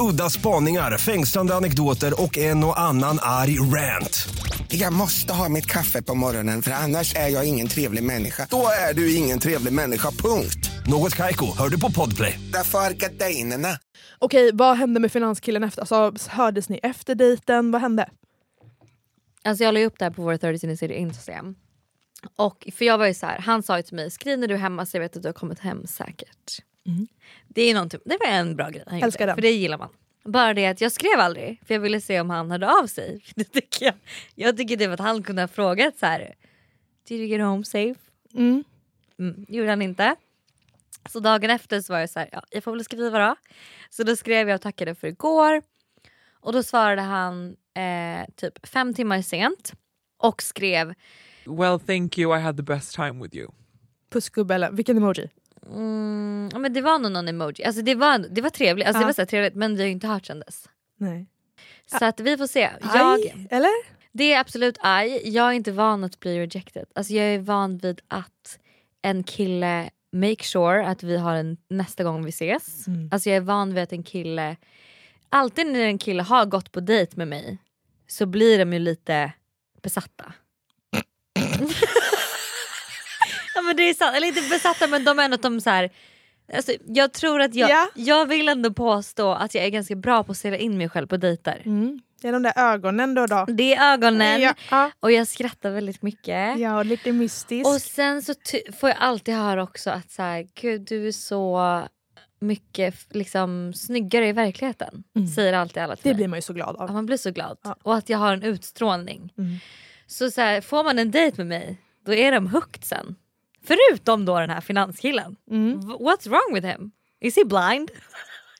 Udda spaningar, fängslande anekdoter och en och annan arg rant. Jag måste ha mitt kaffe på morgonen för annars är jag ingen trevlig människa. Då är du ingen trevlig människa, punkt. Något Kaiko, hör du på Podplay. Därför är gardinerna. Okej, vad hände med finanskillen efter? Alltså, hördes ni efter dejten? Vad hände? Alltså jag la upp det här på vår 30 Cine Serie Instagram. Och för jag var ju så här, han sa ju till mig skriv när du är hemma så jag vet att du har kommit hem säkert. Mm. Det, är någonting, det var en bra grej han Älskar gjorde, den. för det gillar man. Bara det att jag skrev aldrig för jag ville se om han hörde av sig. Det tycker jag. jag tycker typ att han kunde ha frågat så här. Did you get home safe? Mm. Mm, gjorde han inte. Så dagen efter så var jag så här, ja, jag får väl skriva då. Så då skrev jag och tackade för igår. Och då svarade han eh, typ fem timmar sent och skrev Well, thank you. I had the best time with you. Pussgubbe eller vilken emoji? Mm, ja, men det var nog någon emoji. Alltså det var, det var trevligt, alltså, det Ja. var så trevligt men vi har ju inte hört sen dess. Nej. Så att vi får se. Jag, Aj, eller? det är absolut aj. Jag är inte van att bli rejected. Alltså jag är van vid att en kille make sure att vi har en nästa gång vi ses. Mm. Alltså jag är van vid att en kille, alltid när en kille har gått på dejt med mig så blir de ju lite besatta. ja men det är sant, eller inte besatta men de är ändå de så här, alltså, jag tror att jag, Ja. jag vill ändå påstå att jag är ganska bra på att sälja in mig själv på dejter. Mm. Det är de där ögonen då. då. Det är ögonen Ja, ja. och jag skrattar väldigt mycket. ja, lite mystisk. Och sen så ty- får jag alltid höra också att så här, Gud, du är så mycket f- liksom, snyggare i verkligheten. Mm. Säger alltid alla till det mig. blir man ju så glad Ja, av. man blir så glad. Ja. Och att jag har en utstrålning. Mm. Så, så här, får man en dejt med mig, då är de hooked sen. Förutom då den här finanskillen. Mm. What's wrong with him? Is he blind?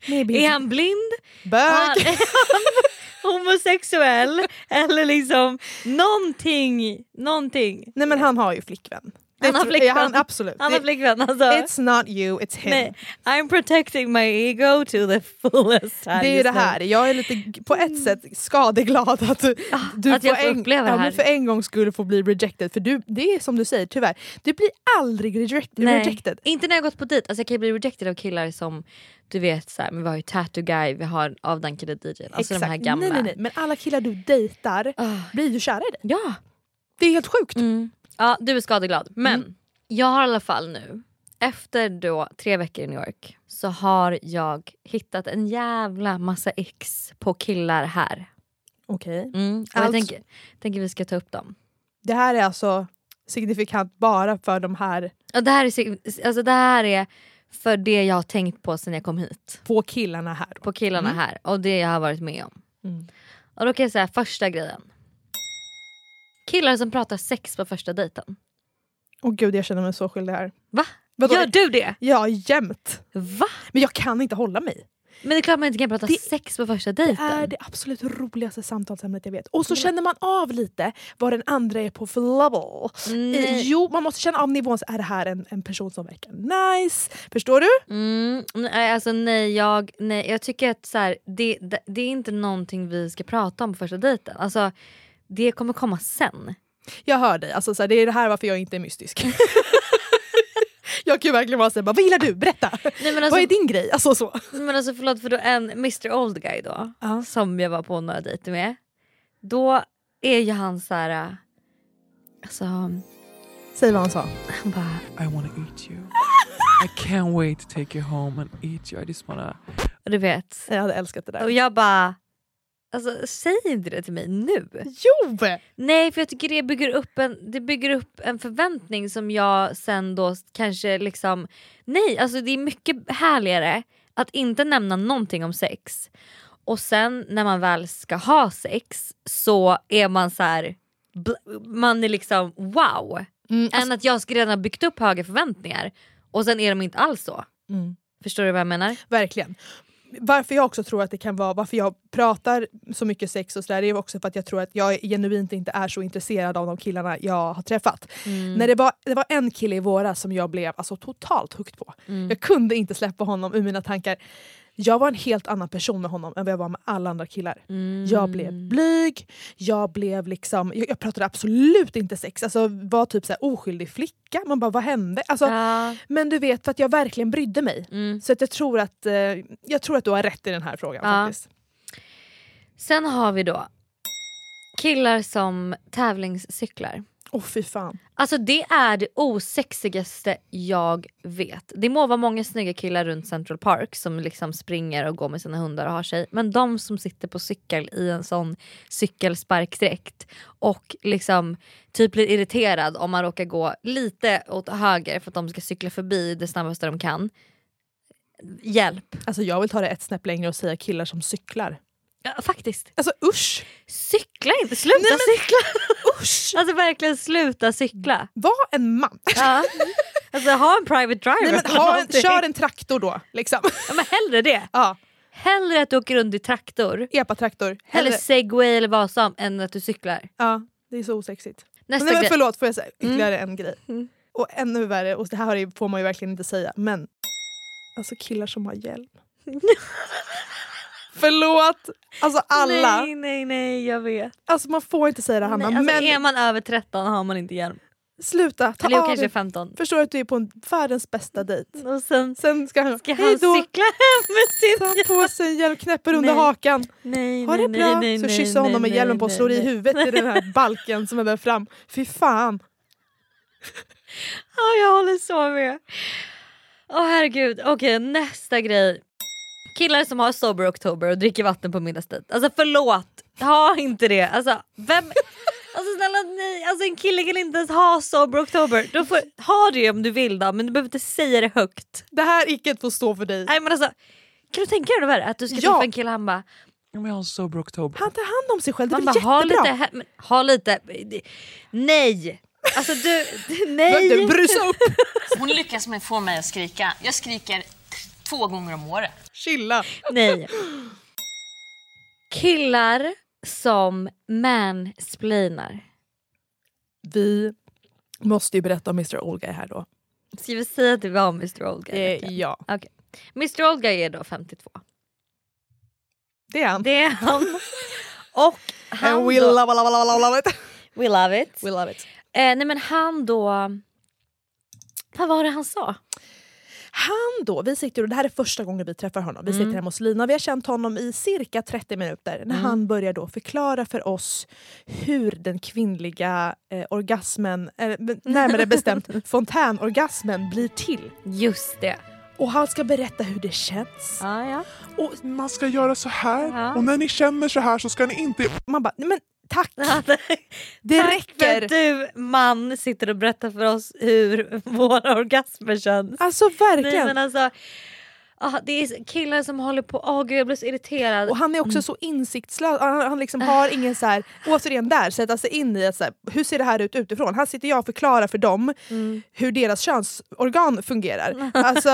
Maybe Är han blind? bög. Han, är han homosexuell? Eller liksom någonting. någonting. Nej men han har ju flickvän. Det Han har flickvän. Han, absolut. Han har Det- flickvän alltså. It's not you, it's him. Nej, I'm protecting my ego to the fullest. här Det är ju det här, jag är lite på ett sätt skadeglad att du, du att jag får en, uppleva det ja, här. men för en gång skulle få bli rejected. För du, det är som du säger, tyvärr, du blir aldrig reject, Nej, rejected. inte när jag gått på dejt. Alltså jag kan ju bli rejected av killar som du vet så här, men vi har ju Tattoo Guy, vi har avdankade DJn. Alltså de här gamla. Nej, nej, nej. Men alla killar du dejtar Ah. blir ju kära i dig. Ja. Det är helt sjukt. Mm. Ja, du är skadeglad. Men jag har i alla fall nu efter då tre veckor i New York så har jag hittat en jävla massa ex på killar här. Okej. Mm. Och jag Alltså- tänker, tänker vi ska ta upp dem. Det här är alltså signifikant bara för de här Och det, här är, alltså det här är för det jag har tänkt på sen jag kom hit. på killarna här. Då. På killarna Mm. här och det jag har varit med om. Mm. Och då kan jag säga första grejen. Killar som pratar sex på första dejten. Åh gud jag känner mig så skyldig här. Va? Vadå? Gör du det? Ja jämt. Va? Men jag kan inte hålla mig. Men det är klart man inte kan prata Det- sex på första Det dejten. är det absolut roligaste samtalsämnet jag vet. Och så känner man av lite vad den andra är på för level. Eh, Jo, man måste känna av nivån. Så är det här en, en person som verkar nice? Förstår du? Mm, alltså nej, jag, nej, jag tycker att så här, det, det, det är inte någonting vi ska prata om på första dejten. Alltså, det kommer komma sen. Jag hör dig. Alltså, så här, det är det här varför jag inte är mystisk. jag kan ju verkligen vara såhär, vad gillar du? Berätta! Nej, men vad alltså, är din grej? Alltså, så. men alltså förlåt för då en Mr Old Guy då, Ja. som jag var på några dejter med. Då är ju han så här. äh, Alltså, Säg vad han sa. han bara, I wanna eat you. I can't wait to take you home and eat you. I just wanna... och du vet. Jag hade älskat det där. Och jag bara, alltså säg inte det till mig nu. Jo! Nej för jag tycker det bygger upp en, det bygger upp en förväntning som jag sen då kanske liksom... Nej alltså det är mycket härligare att inte nämna någonting om sex och sen när man väl ska ha sex så är man så här. Man är liksom wow. Mm, Än att jag ska redan ha byggt upp höga förväntningar och sen är de inte alls så. Mm. Förstår du vad jag menar? Verkligen. Varför jag också tror att det kan vara, varför jag pratar så mycket sex och sådär, det är också för att jag tror att jag genuint inte är så intresserad av de killarna jag har träffat. Mm. När det, var, det var en kille i våras som jag blev alltså, totalt hooked på. Mm. Jag kunde inte släppa honom ur mina tankar. Jag var en helt annan person med honom än vad jag var med alla andra killar. Mm. Jag blev blyg, jag blev liksom, jag, jag pratade absolut inte sex, alltså var typ så här oskyldig flicka. Man bara vad hände? Alltså, Ja. Men du vet för att jag verkligen brydde mig. Mm. Så att jag, tror att, eh, jag tror att du har rätt i den här frågan. Ja. faktiskt. Sen har vi då killar som tävlingscyklar. Åh fy fan. Alltså det är det osexigaste jag vet. Det må vara många snygga killar runt Central Park som liksom springer och går med sina hundar och har sig. Men de som sitter på cykel i en sån cykelsparkdräkt och liksom typ blir irriterad om man råkar gå lite åt höger för att de ska cykla förbi det snabbaste de kan. Hjälp. Alltså jag vill ta det ett snäpp längre och säga killar som cyklar. Ja, faktiskt. Alltså usch! Cykla inte, sluta Nej, men- cykla! Usch! Alltså verkligen sluta cykla. Var en man. Ja. Alltså ha en private driver. Nej, men ha en, kör en traktor då. Liksom. Ja, men hellre det. Ja. Hellre att du åker runt i traktor, Epa-traktor. eller segway eller vad som än att du cyklar. Ja, det är så osexigt. Nästa Nej, men förlåt, får jag säga ytterligare en grej? Mm. Och ännu värre, och det här får man ju verkligen inte säga, men alltså killar som har hjälm. Förlåt! Alltså alla. Nej nej nej jag vet. Alltså man får inte säga det Hanna, nej, alltså, men Är man över 13 har man inte hjälm. sluta. Ta Eller av kanske dig. 15. Förstår att du är på en världens bästa dejt. Och sen Sen ska han, ska han cykla hem med sin ta på sig en hjälm, knäpper under Nej. hakan. Nej, Ha det nej, bra. nej, så kysser honom med hjälmen på och nej, slår i huvudet i den här balken som är där fram. Fy fan. Ja jag håller så med. Åh herregud, okej nästa grej. Killar som har sober oktober och dricker vatten på middagsdejt. Alltså förlåt, ha inte det. Alltså vem... Alltså snälla nej, alltså en kille kan inte ens ha sober oktober. Du får ha det om du vill då men du behöver inte säga det högt. Det här icke får stå för dig. Nej men alltså, kan du tänka dig det värre? Att du ska Ja. träffa en kille han bara, I'm on sober October. Han tar hand om sig själv, det väl bara ha jättebra? lite, men, ha lite, nej! Alltså du, nej! Du, brusa upp, Hon lyckas med att få mig att skrika. Jag skriker två gånger om året. chilla. Nej. Killar som mansplainar. Vi måste ju berätta om Mr Olga här då. Ska vi säga att vi var Mr Old Guy? Eh, ja, Okej. Mr Old Guy är då 52. det är han. Det är han. Och han And we då, love, love, love, love it. we love it. We love it. Eh, nej men han då... Vad var det han sa? Han då, vi sitter och det här är första gången vi träffar honom. Vi Mm. sitter hemma hos Lina och vi har känt honom i cirka 30 minuter. När Mm. han börjar då förklara för oss hur den kvinnliga eh, orgasmen, eh, närmare bestämt fontänorgasmen blir till. Just det. Och han ska berätta hur det känns. Ja, ja. Och Man ska göra så här Ja. och när ni känner så här så ska ni inte... man bara, men tack! det Tack räcker. för att du man sitter och berättar för oss hur våra orgasmer känns. Alltså Nej, verkligen. men alltså, ah, det är killar som håller på, åh gud jag blir så irriterad. Och han är också så insiktslös, han, han liksom har ingen så här, återigen där, sätta sig in i att så här, hur ser det här ut utifrån? Här sitter jag och förklarar för dem hur deras könsorgan fungerar. Alltså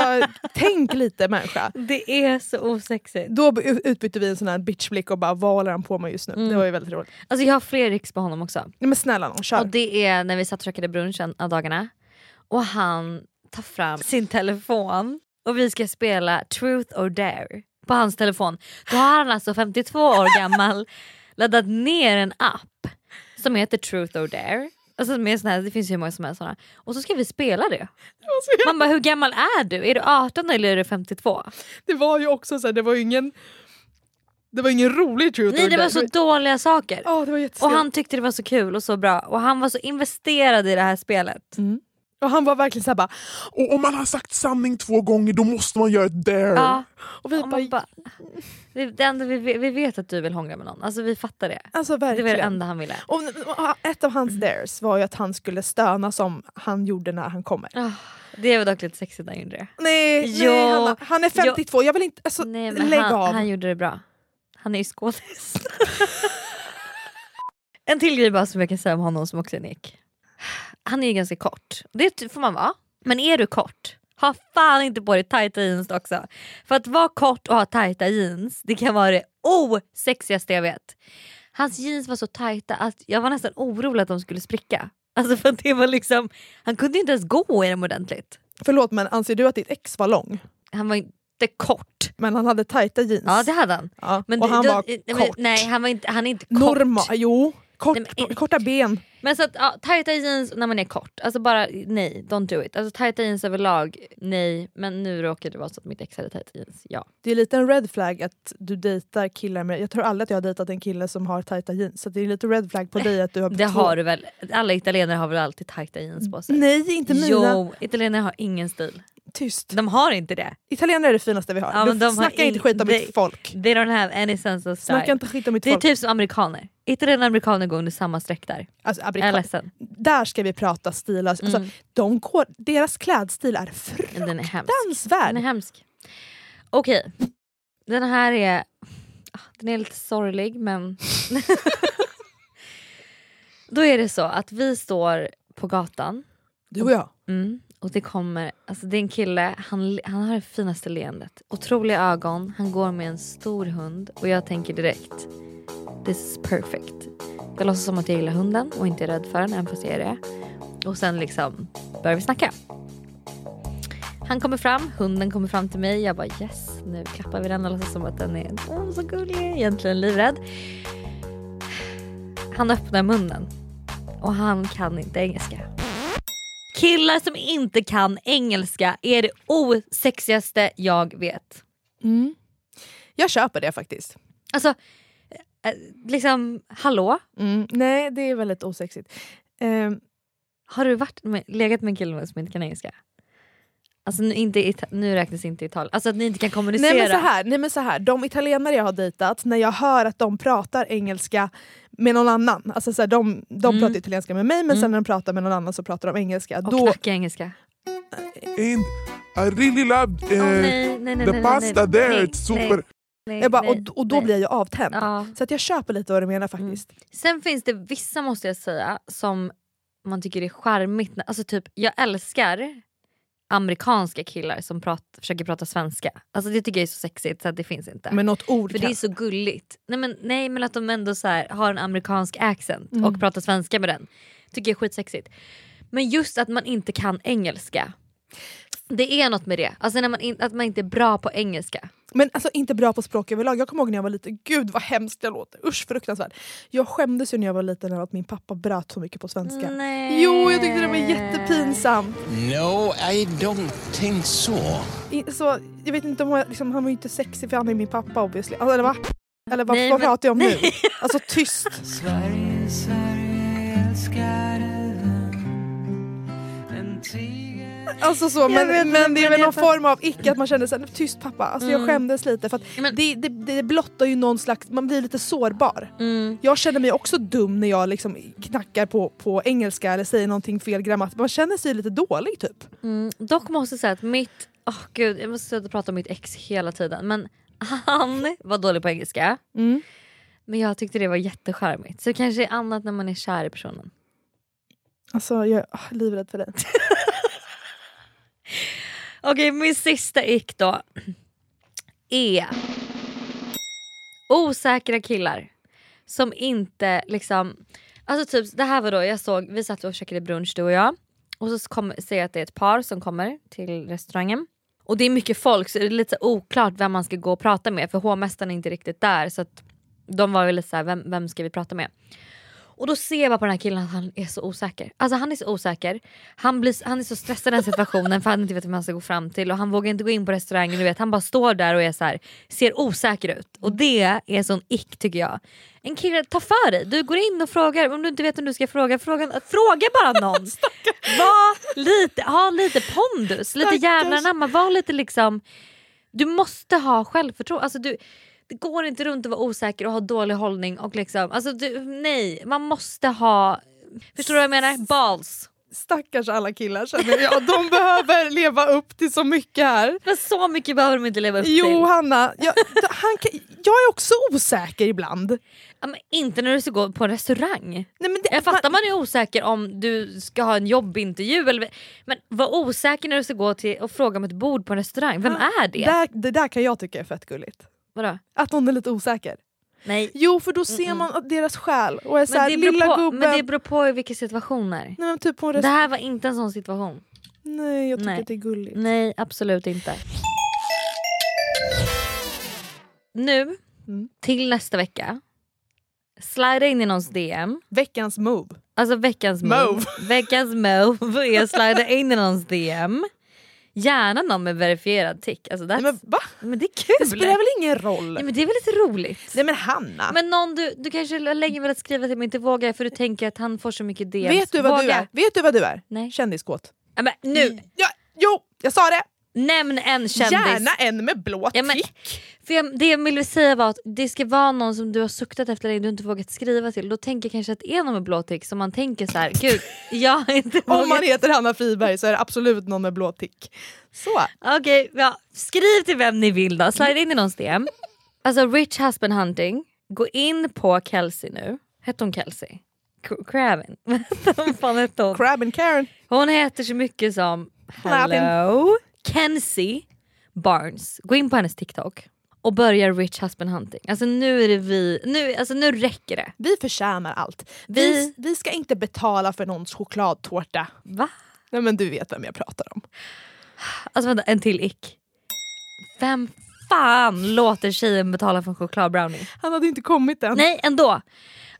tänk lite människa. Det är så osexigt. Då utbytte vi en sån här bitchblick och bara vad håller han på med just nu? Mm. Det var ju väldigt roligt. Alltså jag har fler riks på honom också. Nej, men snälla nån, kör. Och det är när vi satt och käkade brunch en av dagarna och han tar fram sin telefon och vi ska spela truth or dare på hans telefon. Då har han alltså 52 år gammal laddat ner en app som heter truth or dare. Alltså med såna här, det finns ju hur många som helst såna. Och så ska vi spela det. Man bara hur gammal är du? Är du 18 eller är du 52? Det var ju också så här, det var ju ingen det var ingen rolig truth Nej det var så dåliga saker. Det var och han tyckte det var så kul och så bra och han var så investerad i det här spelet. Och han var verkligen såhär bara... Och om man har sagt sanning två gånger då måste man göra ett dare. Ja. Och vi Och man bara, det, det enda vi, vet- vi vet att du vill hångla med någon, alltså vi fattar det. Alltså Det var verkligen. det enda han ville. Och, och ett av hans dares var ju att han skulle stöna som han gjorde när han kommer. Ah, det var dock lite sexigt när han gjorde det. Nej, Jo. nej Hanna, han är 52, jag vill inte... Alltså, Nej, men lägg han, av. han gjorde det bra. Han är ju skådis. en till grej bara som jag kan säga om honom som också är Nick. Han är ju ganska kort. Det får man vara. Men är du kort, ha fan inte på dig tajta jeans också. För att vara kort och ha tajta jeans, det kan vara det osexigaste jag vet. Hans jeans var så tajta att jag var nästan orolig att de skulle spricka. Alltså för att det var liksom, han kunde inte ens gå i dem ordentligt. Förlåt men anser du att ditt ex var lång? Han var inte kort. Men han hade tajta jeans? Ja det hade han. Ja, Men och det- han var men- kort. Nej han, var inte, han är inte kort. Normal, jo. Kort, Nej, men- korta ben. Men så att ja, tajta jeans när man är kort, alltså bara nej, don't do it. Alltså tajta jeans överlag, nej. Men nu råkade det vara så att mitt ex hade tajta jeans, ja. Det är lite en red flag att du dejtar killar med... Jag tror aldrig att jag har dejtat en kille som har tajta jeans. Så det är lite red flag på dig att du har Det två. har du väl, alla italienare har väl alltid tajta jeans på sig? Nej, inte mina. Jo, italienare har ingen stil. Tyst. De har inte det. Italienare är det finaste vi har. Ja, de har snackar inte in- skit om they- mitt folk. They don't have any sense of style. Snacka inte skit om mitt det är folk. typ som amerikaner. Italienare och amerikaner går under samma streck där. Alltså, Jag är amerikan- ledsen. Där ska vi prata stilöst. Alltså, Mm. de går, deras klädstil är Den är hemsk. fruktansvärd. Den är hemsk. Okej, den här är... ah, Den är lite sorglig men... Då är det så att vi står på gatan. Du och jag. Mm, och det kommer, alltså det är en kille, han, han har det finaste leendet. Otroliga ögon, han går med en stor hund och jag tänker direkt this is perfect. Jag låtsas som att jag gillar hunden och inte är rädd för den även fast jag är det. Och sen liksom börjar vi snacka. Han kommer fram, hunden kommer fram till mig. Jag bara yes, nu klappar vi den och låtsas som att den är oh, så gullig. Egentligen livrädd. Han öppnar munnen och han kan inte engelska. Killar som inte kan engelska är det osexigaste jag vet. Mm. Jag köper det faktiskt. Alltså, liksom hallå? Mm. Nej, det är väldigt osexigt. Ehm, Har du varit med, legat med en kille som inte kan engelska? Alltså nu, inte, Ita- nu räknas inte Italien, alltså att ni inte kan kommunicera. nej, men så här, nej men så här, de italienare jag har dejtat, när jag hör att de pratar engelska med någon annan, alltså så här, de, de Mm. pratar italienska med mig men Mm. sen när de pratar med någon annan så pratar de engelska. Och Då, knacka engelska. And I really loved uh, Åh, nej, nej, nej, the nej, pasta nej, there, nej, it's super. Nej, jag bara, nej, och, och då nej. blir jag avtänd. Ja. Så att jag köper lite vad du menar faktiskt. Sen finns det vissa måste jag säga som man tycker är charmigt. Alltså typ, jag älskar amerikanska killar som prat, försöker prata svenska. Alltså det tycker jag är så sexigt så att det finns inte. Men något ord För det kan- är så gulligt. Nej men, nej, men att de ändå så här, har en amerikansk accent Mm. och pratar svenska med den. Tycker jag är skitsexigt. Men just att man inte kan engelska. Det är något med det, alltså när man in, att man inte är bra på engelska. Men alltså inte bra på språk överlag. Jag kommer ihåg när jag var liten, gud vad hemskt jag låter. Usch fruktansvärt. Jag skämdes ju när jag var liten över att min pappa bröt så mycket på svenska. Nej. Jo, jag tyckte det var jättepinsamt. No, I don't think so. I- Så, jag vet inte om jag, liksom, han var ju inte sexig för han är min pappa obviously. Alltså, eller va? Eller vad, Nej, vad men- pratar jag om nu? nej. Alltså tyst. Sverige, Sverige älskar Alltså så, Jag men, vet, men men det är väl jag någon form av icke att man känner såhär, tyst pappa. Alltså jag Mm. skämdes lite för att det, det, det blottar ju någon slags, man blir lite sårbar. Mm. Jag känner mig också dum när jag liksom knackar på, på engelska eller säger någonting fel grammatik. Man känner sig lite dålig typ. Mm, dock måste jag säga att mitt, åh gud jag måste sluta prata om mitt ex hela tiden men han var dålig på engelska. Mm. Men jag tyckte det var jättecharmigt. Så det kanske är annat när man är kär i personen. Alltså jag är livrädd för dig. Okej min sista ick då är osäkra killar som inte liksom, alltså typ det här var då jag såg, vi satt och käkade brunch du och jag och så kom, ser jag att det är ett par som kommer till restaurangen och det är mycket folk så det är lite oklart vem man ska gå och prata med för hovmästaren är inte riktigt där så att de var väl lite såhär, vem, vem ska vi prata med? Och då ser jag bara på den här killen att han är så osäker. Alltså han är så osäker. Han, blir, han är så stressad i den situationen för han inte vet vem han ska gå fram till och han vågar inte gå in på restaurangen. Du vet, han bara står där och är så här, ser osäker ut. Och det är sån ick tycker jag. En kille, ta för dig. Du går in och frågar, om du inte vet om du ska fråga, fråga, fråga bara någon. Var lite, ha lite pondus, lite jävlar anamma. Var lite liksom, du måste ha självförtroende. Alltså du, det går inte runt att vara osäker och ha dålig hållning och liksom, alltså du, nej, man måste ha, förstår du vad jag menar? Balls. Stackars alla killar känner jag. De behöver leva upp till så mycket här. Men så mycket behöver de inte leva upp till. Jo Hanna, jag, han, kan- jag är också osäker ibland. Ja, inte när du ska gå på en restaurang. Nej, men det, Jag fattar man är osäker om du ska ha en jobbintervju eller, men var osäker när du ska gå till och fråga om ett bord på en restaurang. Vem är det? Där, det där kan jag tycka är fett gulligt. Vadå? Att någon är lite osäker. Nej. Jo för då ser man att deras själ och är Men det, lilla på, gubben. men det beror på i vilka situationer. Nej, typ Det här var inte en sån situation. Nej jag tycker Nej. att det är gulligt. Nej absolut inte. Nu Mm. till nästa vecka. Slida in i någons DM. Veckans move. Alltså veckans move. Move. Veckans move är slida in i någons DM. Gärna någon med verifierad tick. Alltså that's, Men va? men det är kul. Det spelar väl ingen roll? Nej, men det är väl lite roligt. Nej men Hanna. Men någon du, du kanske länge velat skriva till men inte vågar för du tänker att han får så mycket DMs. vet, du vad du är? vet du vad du är? Nej. Kändiskåt. Ja, men nu, Ja, jo, jag sa det! nämn en kändis. Gärna en med blå Ja, men- jag, det jag ville säga var att det ska vara någon som du har suktat efter länge du inte vågat skriva till. Då tänker jag kanske att det är någon med blå tick som man tänker så här, gud jag har inte Om man vågat. heter Hanna Friberg så är det absolut någon med blå tick. Så. Okej, ja, skriv till vem ni vill då, slide in i någons DM. Alltså rich husband hunting, gå in på Kelsey nu. Hette hon Kelsey? Craven? Fan hette hon? Crab and Karen. Hon heter så mycket som Hello Kenzie Barnes. Gå in på hennes TikTok och börja rich husband hunting. Alltså nu är det vi, nu, alltså nu räcker det. Vi förtjänar allt. Vi, Vi- vi ska inte betala för någons chokladtårta. Va? Nej, men du vet vem jag pratar om. Alltså vänta, en till ick. Vem fan låter tjejen betala för en chokladbrownie? Han hade inte kommit än. Nej ändå.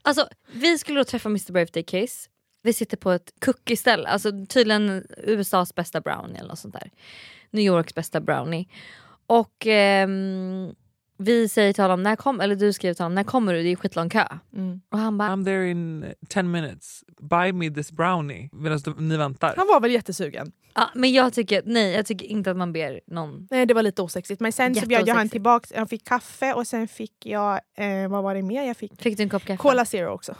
Alltså vi skulle då träffa Mr Birthday Kiss. Vi sitter på ett cookie-ställe, alltså tydligen USAs bästa brownie eller något sånt där. New Yorks bästa brownie. Och ehm, vi säger till honom, när kom, eller du skriver till honom, när kommer du? Det är skitlång kö. Mm. Och han bara, I'm there in 10 minutes. Buy me this brownie medan du- ni väntar. Han var väl jättesugen. ja, men jag tycker, nej jag tycker inte att man ber någon. Nej det var lite osexigt. Men sen så bjöd jag han Jätteosexigt. tillbaks, jag fick kaffe och sen fick jag, eh, vad var det mer jag fick? Fick du en kopp kaffe? Cola Zero också.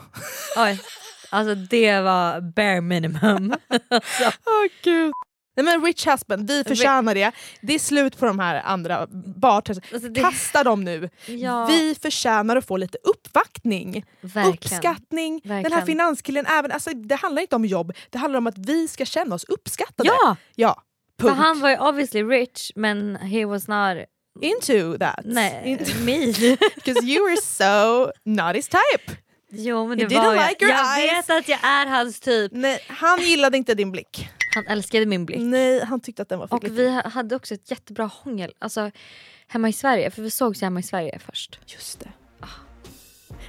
Oj. Alltså det var bare minimum. alltså, Åh gud. Nej men rich husband, vi förtjänar det. Det är slut på de här andra bartenders. alltså det, Kasta dem nu. ja, Vi förtjänar att få lite uppvaktning, verkligen. uppskattning. Den här Verkligen. finanskillen, även, alltså, det handlar inte om jobb, det handlar om att vi ska känna oss uppskattade. Ja! ja. För Punkt. han var ju obviously rich men he was not Into that. Nej, Into- me. Because you were so not his type. jo men He det didn't var jag. like jag vet att jag är hans typ. Nej, han gillade inte din blick. Han älskade min blick. Nej, han tyckte att den var för Och vi ha- hade också ett jättebra hångel alltså, hemma i Sverige. För vi sågs hemma i Sverige först. Just det.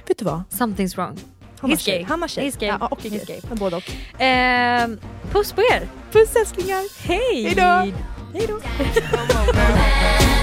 Vet du vad? Something's wrong. Han He's tjej. gay. Han har tjej. He's gay. Ja, och He's gay. gay. Både och. Ehm, puss på er! Puss älsklingar! Hej! Hejdå! Hejdå! Ett